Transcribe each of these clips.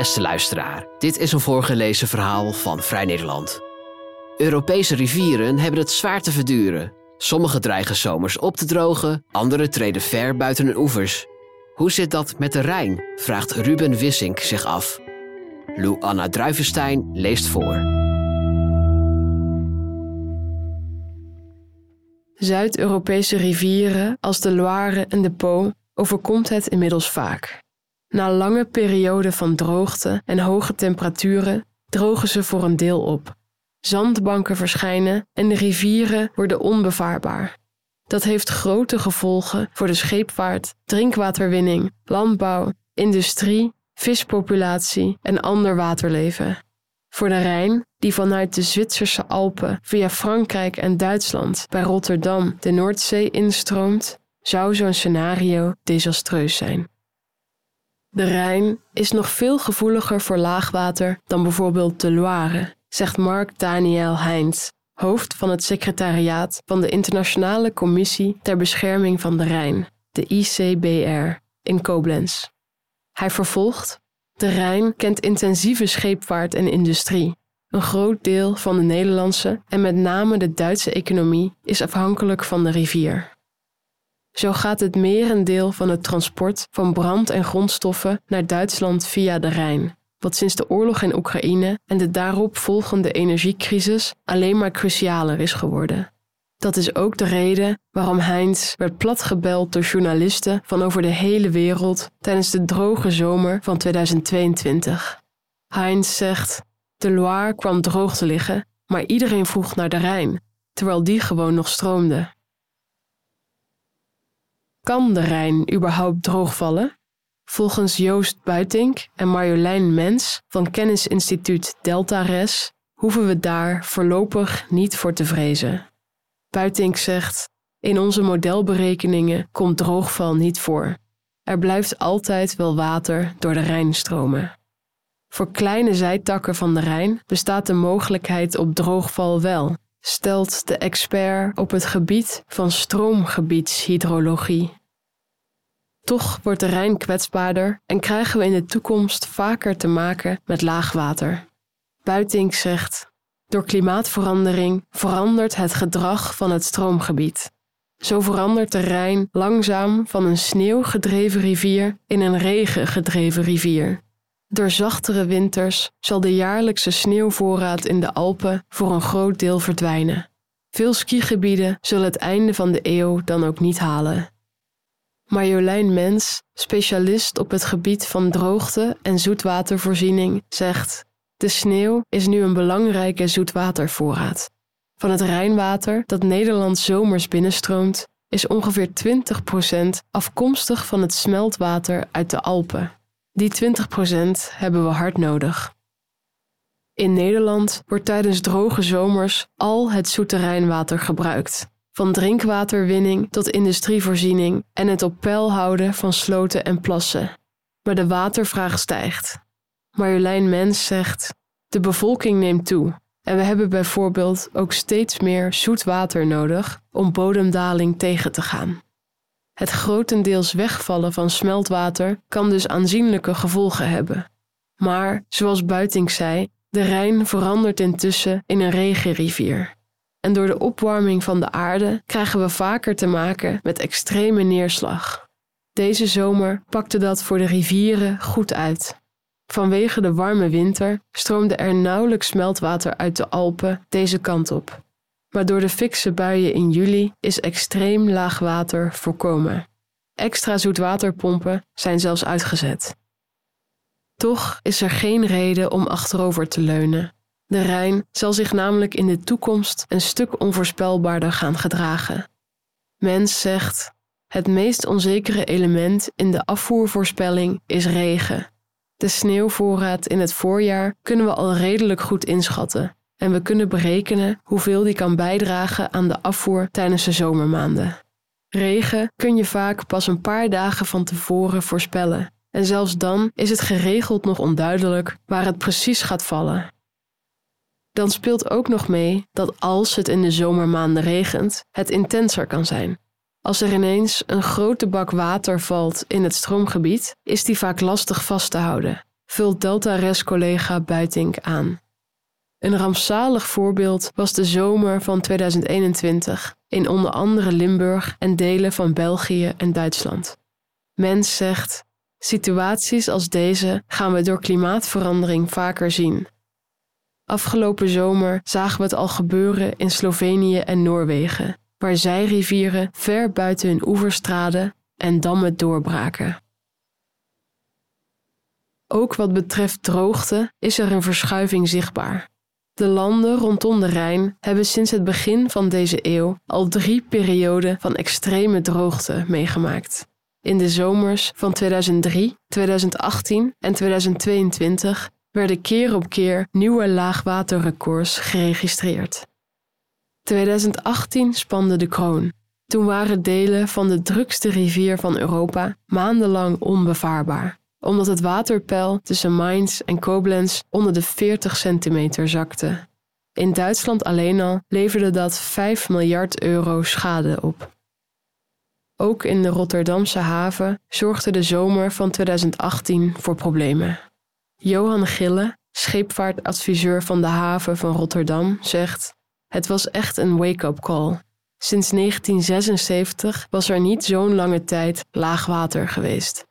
Beste luisteraar, dit is een voorgelezen verhaal van Vrij Nederland. Europese rivieren hebben het zwaar te verduren. Sommige dreigen zomers op te drogen, andere treden ver buiten hun oevers. Hoe zit dat met de Rijn? vraagt Ruben Wissink zich af. Lou Anna Druivenstein leest voor. Zuid-Europese rivieren als de Loire en de Po overkomt het inmiddels vaak. Na lange perioden van droogte en hoge temperaturen drogen ze voor een deel op. Zandbanken verschijnen en de rivieren worden onbevaarbaar. Dat heeft grote gevolgen voor de scheepvaart, drinkwaterwinning, landbouw, industrie, vispopulatie en ander waterleven. Voor de Rijn, die vanuit de Zwitserse Alpen via Frankrijk en Duitsland bij Rotterdam de Noordzee instroomt, zou zo'n scenario desastreus zijn. De Rijn is nog veel gevoeliger voor laagwater dan bijvoorbeeld de Loire, zegt Mark Daniel Heinz, hoofd van het secretariaat van de Internationale Commissie ter Bescherming van de Rijn, de ICBR, in Koblenz. Hij vervolgt: De Rijn kent intensieve scheepvaart en industrie. Een groot deel van de Nederlandse en met name de Duitse economie is afhankelijk van de rivier. Zo gaat het merendeel van het transport van brand- en grondstoffen naar Duitsland via de Rijn, wat sinds de oorlog in Oekraïne en de daarop volgende energiecrisis alleen maar crucialer is geworden. Dat is ook de reden waarom Heinz werd platgebeld door journalisten van over de hele wereld tijdens de droge zomer van 2022. Heinz zegt: De Loire kwam droog te liggen, maar iedereen vroeg naar de Rijn, terwijl die gewoon nog stroomde. Kan de Rijn überhaupt droogvallen? Volgens Joost Buitink en Marjolein Mens van kennisinstituut DeltaRes hoeven we daar voorlopig niet voor te vrezen. Buitink zegt: In onze modelberekeningen komt droogval niet voor. Er blijft altijd wel water door de Rijn stromen. Voor kleine zijtakken van de Rijn bestaat de mogelijkheid op droogval wel, stelt de expert op het gebied van stroomgebiedshydrologie. Toch wordt de Rijn kwetsbaarder en krijgen we in de toekomst vaker te maken met laagwater. Buitink zegt: Door klimaatverandering verandert het gedrag van het stroomgebied. Zo verandert de Rijn langzaam van een sneeuwgedreven rivier in een regengedreven rivier. Door zachtere winters zal de jaarlijkse sneeuwvoorraad in de Alpen voor een groot deel verdwijnen. Veel skigebieden zullen het einde van de eeuw dan ook niet halen. Marjolein Mens, specialist op het gebied van droogte en zoetwatervoorziening, zegt: De sneeuw is nu een belangrijke zoetwatervoorraad. Van het Rijnwater dat Nederland zomers binnenstroomt, is ongeveer 20% afkomstig van het smeltwater uit de Alpen. Die 20% hebben we hard nodig. In Nederland wordt tijdens droge zomers al het zoete Rijnwater gebruikt, van drinkwaterwinning tot industrievoorziening en het op peil houden van sloten en plassen. Maar de watervraag stijgt. Marjolein Mens zegt: De bevolking neemt toe en we hebben bijvoorbeeld ook steeds meer zoet water nodig om bodemdaling tegen te gaan. Het grotendeels wegvallen van smeltwater kan dus aanzienlijke gevolgen hebben. Maar, zoals Buiting zei, de Rijn verandert intussen in een regenrivier. En door de opwarming van de aarde krijgen we vaker te maken met extreme neerslag. Deze zomer pakte dat voor de rivieren goed uit. Vanwege de warme winter stroomde er nauwelijks smeltwater uit de Alpen deze kant op. Maar door de fikse buien in juli is extreem laag water voorkomen. Extra zoetwaterpompen zijn zelfs uitgezet. Toch is er geen reden om achterover te leunen. De Rijn zal zich namelijk in de toekomst een stuk onvoorspelbaarder gaan gedragen. Mens zegt: het meest onzekere element in de afvoervoorspelling is regen. De sneeuwvoorraad in het voorjaar kunnen we al redelijk goed inschatten en we kunnen berekenen hoeveel die kan bijdragen aan de afvoer tijdens de zomermaanden. Regen kun je vaak pas een paar dagen van tevoren voorspellen en zelfs dan is het geregeld nog onduidelijk waar het precies gaat vallen. Dan speelt ook nog mee dat als het in de zomermaanden regent, het intenser kan zijn. Als er ineens een grote bak water valt in het stroomgebied, is die vaak lastig vast te houden. vult Delta-res-collega Buitink aan. Een rampzalig voorbeeld was de zomer van 2021 in onder andere Limburg en delen van België en Duitsland. Mens zegt: situaties als deze gaan we door klimaatverandering vaker zien. Afgelopen zomer zagen we het al gebeuren in Slovenië en Noorwegen, waar zijrivieren ver buiten hun oevers traden en dammen doorbraken. Ook wat betreft droogte is er een verschuiving zichtbaar. De landen rondom de Rijn hebben sinds het begin van deze eeuw al drie perioden van extreme droogte meegemaakt. In de zomers van 2003, 2018 en 2022 werden keer op keer nieuwe laagwaterrecords geregistreerd. 2018 spande de kroon. Toen waren delen van de drukste rivier van Europa maandenlang onbevaarbaar, omdat het waterpeil tussen Mainz en Koblenz onder de 40 centimeter zakte. In Duitsland alleen al leverde dat 5 miljard euro schade op. Ook in de Rotterdamse haven zorgde de zomer van 2018 voor problemen. Johan Gille, scheepvaartadviseur van de haven van Rotterdam, zegt: Het was echt een wake-up call. Sinds 1976 was er niet zo'n lange tijd laag water geweest.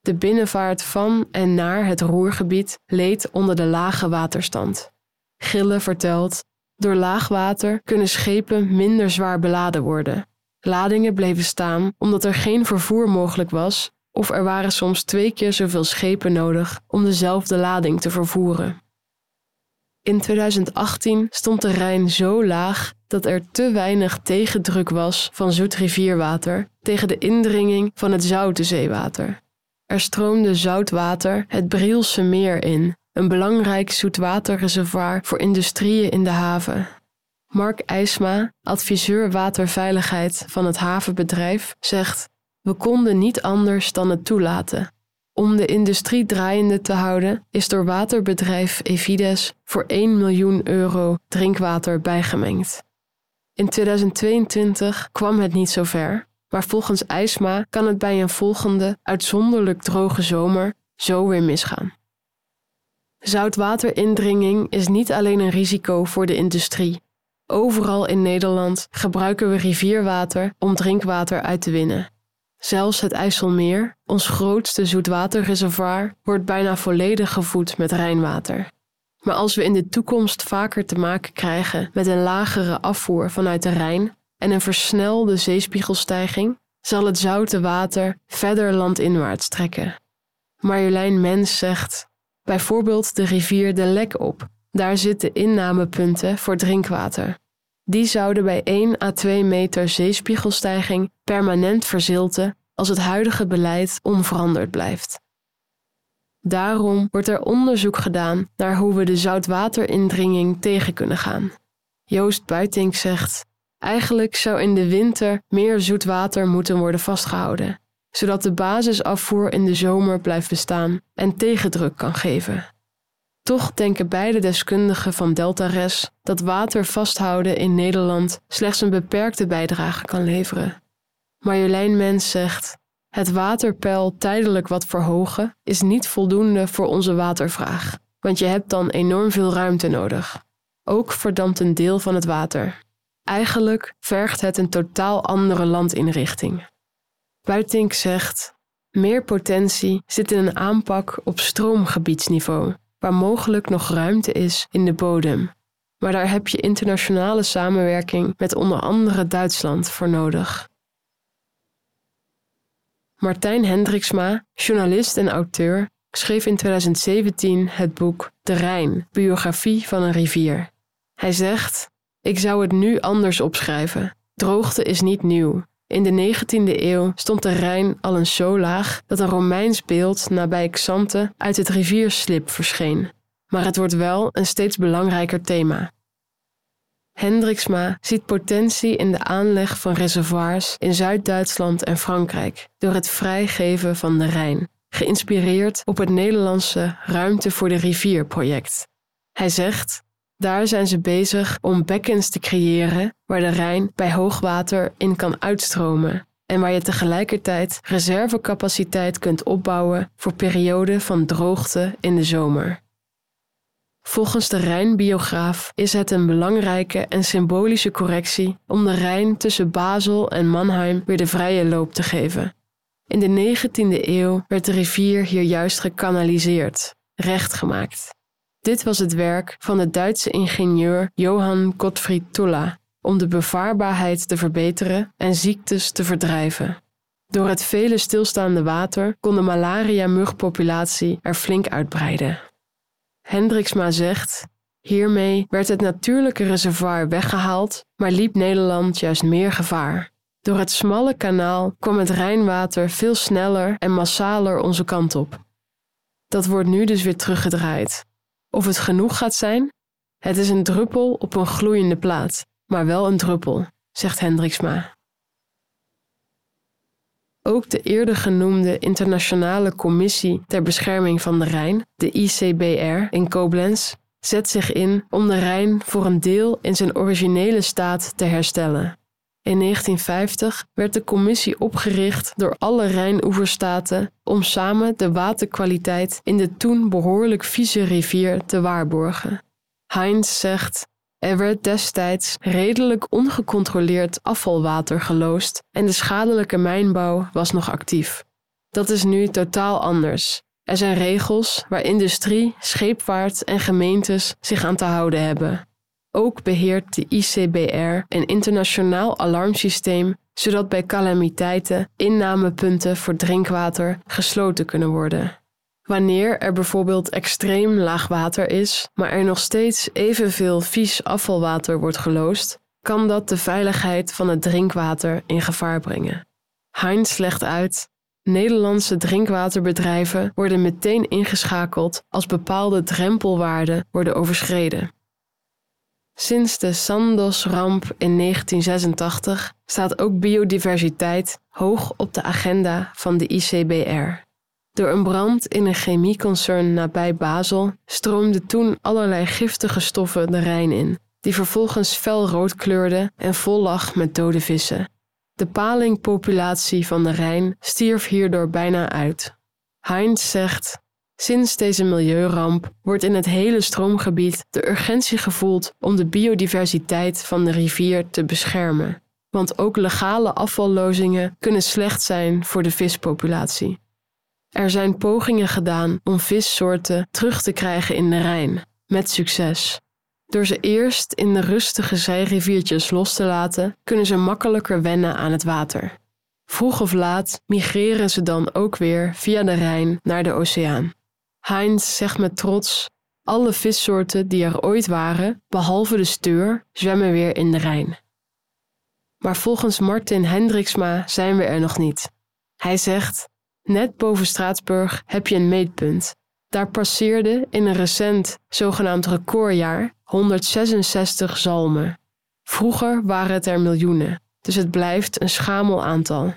De binnenvaart van en naar het Roergebied leed onder de lage waterstand. Gille vertelt: Door laag water kunnen schepen minder zwaar beladen worden. Ladingen bleven staan omdat er geen vervoer mogelijk was, of er waren soms twee keer zoveel schepen nodig om dezelfde lading te vervoeren. In 2018 stond de Rijn zo laag dat er te weinig tegendruk was van zoet rivierwater tegen de indringing van het zoute zeewater. Er stroomde zoutwater het Brielse meer in, een belangrijk zoetwaterreservoir voor industrieën in de haven. Mark IJsma, adviseur waterveiligheid van het havenbedrijf, zegt: We konden niet anders dan het toelaten. Om de industrie draaiende te houden, is door waterbedrijf Evides voor 1 miljoen euro drinkwater bijgemengd. In 2022 kwam het niet zo ver, maar volgens IJsma kan het bij een volgende uitzonderlijk droge zomer zo weer misgaan. Zoutwaterindringing is niet alleen een risico voor de industrie. Overal in Nederland gebruiken we rivierwater om drinkwater uit te winnen. Zelfs het IJsselmeer, ons grootste zoetwaterreservoir, wordt bijna volledig gevoed met Rijnwater. Maar als we in de toekomst vaker te maken krijgen met een lagere afvoer vanuit de Rijn en een versnelde zeespiegelstijging, zal het zoute water verder landinwaarts trekken. Marjolein Mens zegt: bijvoorbeeld de rivier de Lek op. Daar zitten innamepunten voor drinkwater. Die zouden bij 1 à 2 meter zeespiegelstijging permanent verzilten als het huidige beleid onveranderd blijft. Daarom wordt er onderzoek gedaan naar hoe we de zoutwaterindringing tegen kunnen gaan. Joost Buitink zegt: Eigenlijk zou in de winter meer zoet water moeten worden vastgehouden, zodat de basisafvoer in de zomer blijft bestaan en tegendruk kan geven. Toch denken beide deskundigen van DeltaRes dat water vasthouden in Nederland slechts een beperkte bijdrage kan leveren. Marjolein Mens zegt: Het waterpeil tijdelijk wat verhogen is niet voldoende voor onze watervraag, want je hebt dan enorm veel ruimte nodig. Ook verdampt een deel van het water. Eigenlijk vergt het een totaal andere landinrichting. Buitink zegt: Meer potentie zit in een aanpak op stroomgebiedsniveau waar mogelijk nog ruimte is in de bodem. Maar daar heb je internationale samenwerking met onder andere Duitsland voor nodig. Martijn Hendriksma, journalist en auteur, schreef in 2017 het boek De Rijn, biografie van een rivier. Hij zegt: Ik zou het nu anders opschrijven. Droogte is niet nieuw. In de 19e eeuw stond de Rijn al eens zo laag dat een Romeins beeld nabij Xante uit het rivierslip verscheen. Maar het wordt wel een steeds belangrijker thema. Hendriksma ziet potentie in de aanleg van reservoirs in Zuid-Duitsland en Frankrijk door het vrijgeven van de Rijn, geïnspireerd op het Nederlandse Ruimte voor de Rivier project. Hij zegt: daar zijn ze bezig om bekkens te creëren waar de Rijn bij hoogwater in kan uitstromen en waar je tegelijkertijd reservecapaciteit kunt opbouwen voor perioden van droogte in de zomer. Volgens de Rijnbiograaf is het een belangrijke en symbolische correctie om de Rijn tussen Basel en Mannheim weer de vrije loop te geven. In de 19e eeuw werd de rivier hier juist gekanaliseerd, rechtgemaakt. Dit was het werk van de Duitse ingenieur Johann Gottfried Tulla om de bevaarbaarheid te verbeteren en ziektes te verdrijven. Door het vele stilstaande water kon de malaria-mugpopulatie er flink uitbreiden. Hendriksma zegt: Hiermee werd het natuurlijke reservoir weggehaald, maar liep Nederland juist meer gevaar. Door het smalle kanaal kwam het Rijnwater veel sneller en massaler onze kant op. Dat wordt nu dus weer teruggedraaid. Of het genoeg gaat zijn? Het is een druppel op een gloeiende plaat, maar wel een druppel, zegt Hendriksma. Ook de eerder genoemde Internationale Commissie ter Bescherming van de Rijn, de ICBR in Koblenz, zet zich in om de Rijn voor een deel in zijn originele staat te herstellen. In 1950 werd de commissie opgericht door alle Rijnoeverstaten om samen de waterkwaliteit in de toen behoorlijk vieze rivier te waarborgen. Heinz zegt: Er werd destijds redelijk ongecontroleerd afvalwater geloosd en de schadelijke mijnbouw was nog actief. Dat is nu totaal anders. Er zijn regels waar industrie, scheepvaart en gemeentes zich aan te houden hebben. Ook beheert de ICBR een internationaal alarmsysteem, zodat bij calamiteiten innamepunten voor drinkwater gesloten kunnen worden. Wanneer er bijvoorbeeld extreem laag water is, maar er nog steeds evenveel vies afvalwater wordt geloosd, kan dat de veiligheid van het drinkwater in gevaar brengen. Heinz legt uit: Nederlandse drinkwaterbedrijven worden meteen ingeschakeld als bepaalde drempelwaarden worden overschreden. Sinds de Sandos-ramp in 1986 staat ook biodiversiteit hoog op de agenda van de ICBR. Door een brand in een chemieconcern nabij Basel stroomden toen allerlei giftige stoffen de Rijn in, die vervolgens felrood kleurden en vol lag met dode vissen. De palingpopulatie van de Rijn stierf hierdoor bijna uit. Heinz zegt: Sinds deze milieuramp wordt in het hele stroomgebied de urgentie gevoeld om de biodiversiteit van de rivier te beschermen. Want ook legale afvallozingen kunnen slecht zijn voor de vispopulatie. Er zijn pogingen gedaan om vissoorten terug te krijgen in de Rijn, met succes. Door ze eerst in de rustige zijriviertjes los te laten, kunnen ze makkelijker wennen aan het water. Vroeg of laat migreren ze dan ook weer via de Rijn naar de oceaan. Heinz zegt met trots: alle vissoorten die er ooit waren, behalve de steur, zwemmen weer in de Rijn. Maar volgens Martin Hendriksma zijn we er nog niet. Hij zegt: net boven Straatsburg heb je een meetpunt. Daar passeerde in een recent zogenaamd recordjaar 166 zalmen. Vroeger waren het er miljoenen, dus het blijft een schamel aantal.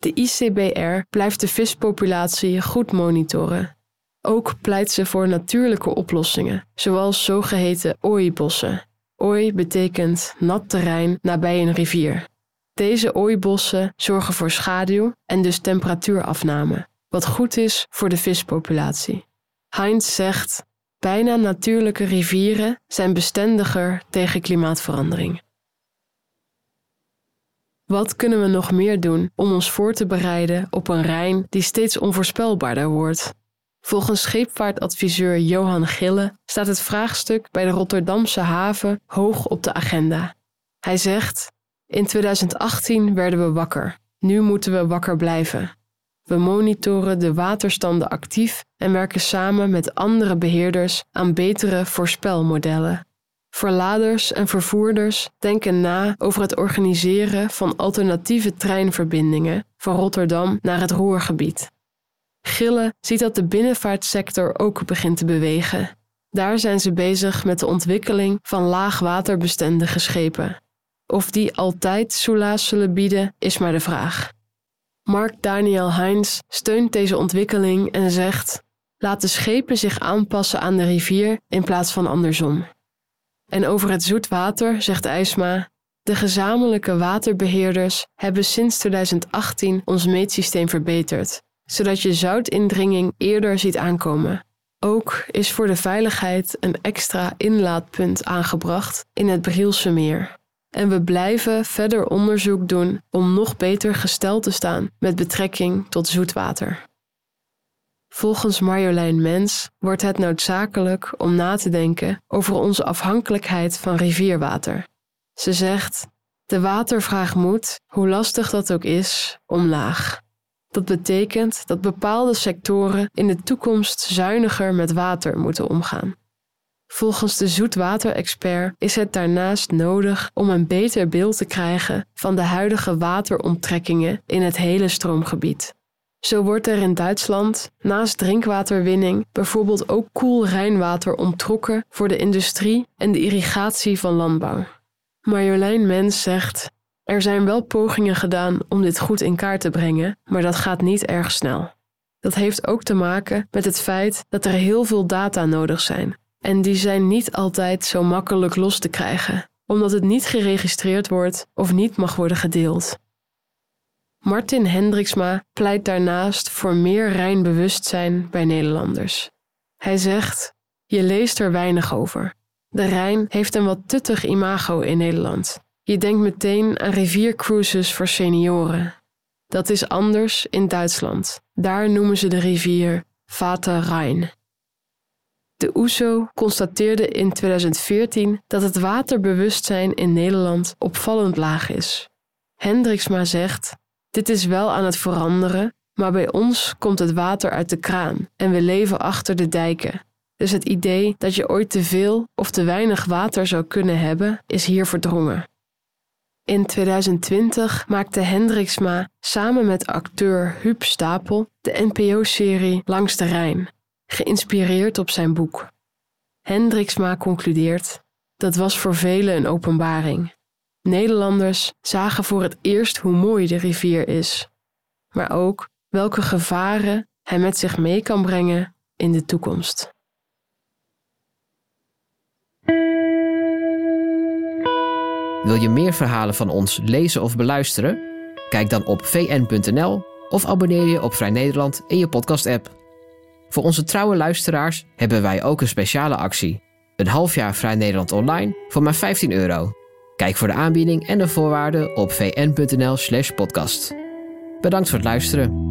De ICBR blijft de vispopulatie goed monitoren. Ook pleit ze voor natuurlijke oplossingen, zoals zogeheten ooibossen. Ooi betekent nat terrein nabij een rivier. Deze ooibossen zorgen voor schaduw en dus temperatuurafname, wat goed is voor de vispopulatie. Heinz zegt: bijna natuurlijke rivieren zijn bestendiger tegen klimaatverandering. Wat kunnen we nog meer doen om ons voor te bereiden op een Rijn die steeds onvoorspelbaarder wordt? Volgens scheepvaartadviseur Johan Gille staat het vraagstuk bij de Rotterdamse haven hoog op de agenda. Hij zegt: In 2018 werden we wakker. Nu moeten we wakker blijven. We monitoren de waterstanden actief en werken samen met andere beheerders aan betere voorspelmodellen. Verladers en vervoerders denken na over het organiseren van alternatieve treinverbindingen van Rotterdam naar het Roergebied. Gillen ziet dat de binnenvaartsector ook begint te bewegen. Daar zijn ze bezig met de ontwikkeling van laagwaterbestendige schepen. Of die altijd soelaas zullen bieden, is maar de vraag. Mark Daniel Heinz steunt deze ontwikkeling en zegt: laat de schepen zich aanpassen aan de rivier in plaats van andersom. En over het zoet water zegt IJsma: De gezamenlijke waterbeheerders hebben sinds 2018 ons meetsysteem verbeterd, zodat je zoutindringing eerder ziet aankomen. Ook is voor de veiligheid een extra inlaatpunt aangebracht in het Brielse meer. En we blijven verder onderzoek doen om nog beter gesteld te staan met betrekking tot zoetwater. Volgens Marjolein Mens wordt het noodzakelijk om na te denken over onze afhankelijkheid van rivierwater. Ze zegt: De watervraag moet, hoe lastig dat ook is, omlaag. Dat betekent dat bepaalde sectoren in de toekomst zuiniger met water moeten omgaan. Volgens de zoetwaterexpert is het daarnaast nodig om een beter beeld te krijgen van de huidige wateronttrekkingen in het hele stroomgebied. Zo wordt er in Duitsland naast drinkwaterwinning bijvoorbeeld ook koel Rijnwater onttrokken voor de industrie en de irrigatie van landbouw. Marjolein Mens zegt: Er zijn wel pogingen gedaan om dit goed in kaart te brengen, maar dat gaat niet erg snel. Dat heeft ook te maken met het feit dat er heel veel data nodig zijn. En die zijn niet altijd zo makkelijk los te krijgen, omdat het niet geregistreerd wordt of niet mag worden gedeeld. Martin Hendriksma pleit daarnaast voor meer rein bewustzijn bij Nederlanders. Hij zegt: Je leest er weinig over. De Rijn heeft een wat tuttig imago in Nederland. Je denkt meteen aan riviercruises voor senioren. Dat is anders in Duitsland. Daar noemen ze de rivier Vater Rijn. De OESO constateerde in 2014 dat het waterbewustzijn in Nederland opvallend laag is. Hendriksma zegt: Dit is wel aan het veranderen, maar bij ons komt het water uit de kraan en we leven achter de dijken. Dus het idee dat je ooit te veel of te weinig water zou kunnen hebben, is hier verdrongen. In 2020 maakte Hendriksma samen met acteur Huub Stapel de NPO-serie Langs de Rijn, geïnspireerd op zijn boek. Hendriksma concludeert: dat was voor velen een openbaring. Nederlanders zagen voor het eerst hoe mooi de rivier is, maar ook welke gevaren hij met zich mee kan brengen in de toekomst. Wil je meer verhalen van ons lezen of beluisteren? Kijk dan op vn.nl of abonneer je op Vrij Nederland in je podcast-app. Voor onze trouwe luisteraars hebben wij ook een speciale actie. Een half jaar Vrij Nederland online voor maar 15 euro. Kijk voor de aanbieding en de voorwaarden op vn.nl/podcast. Bedankt voor het luisteren.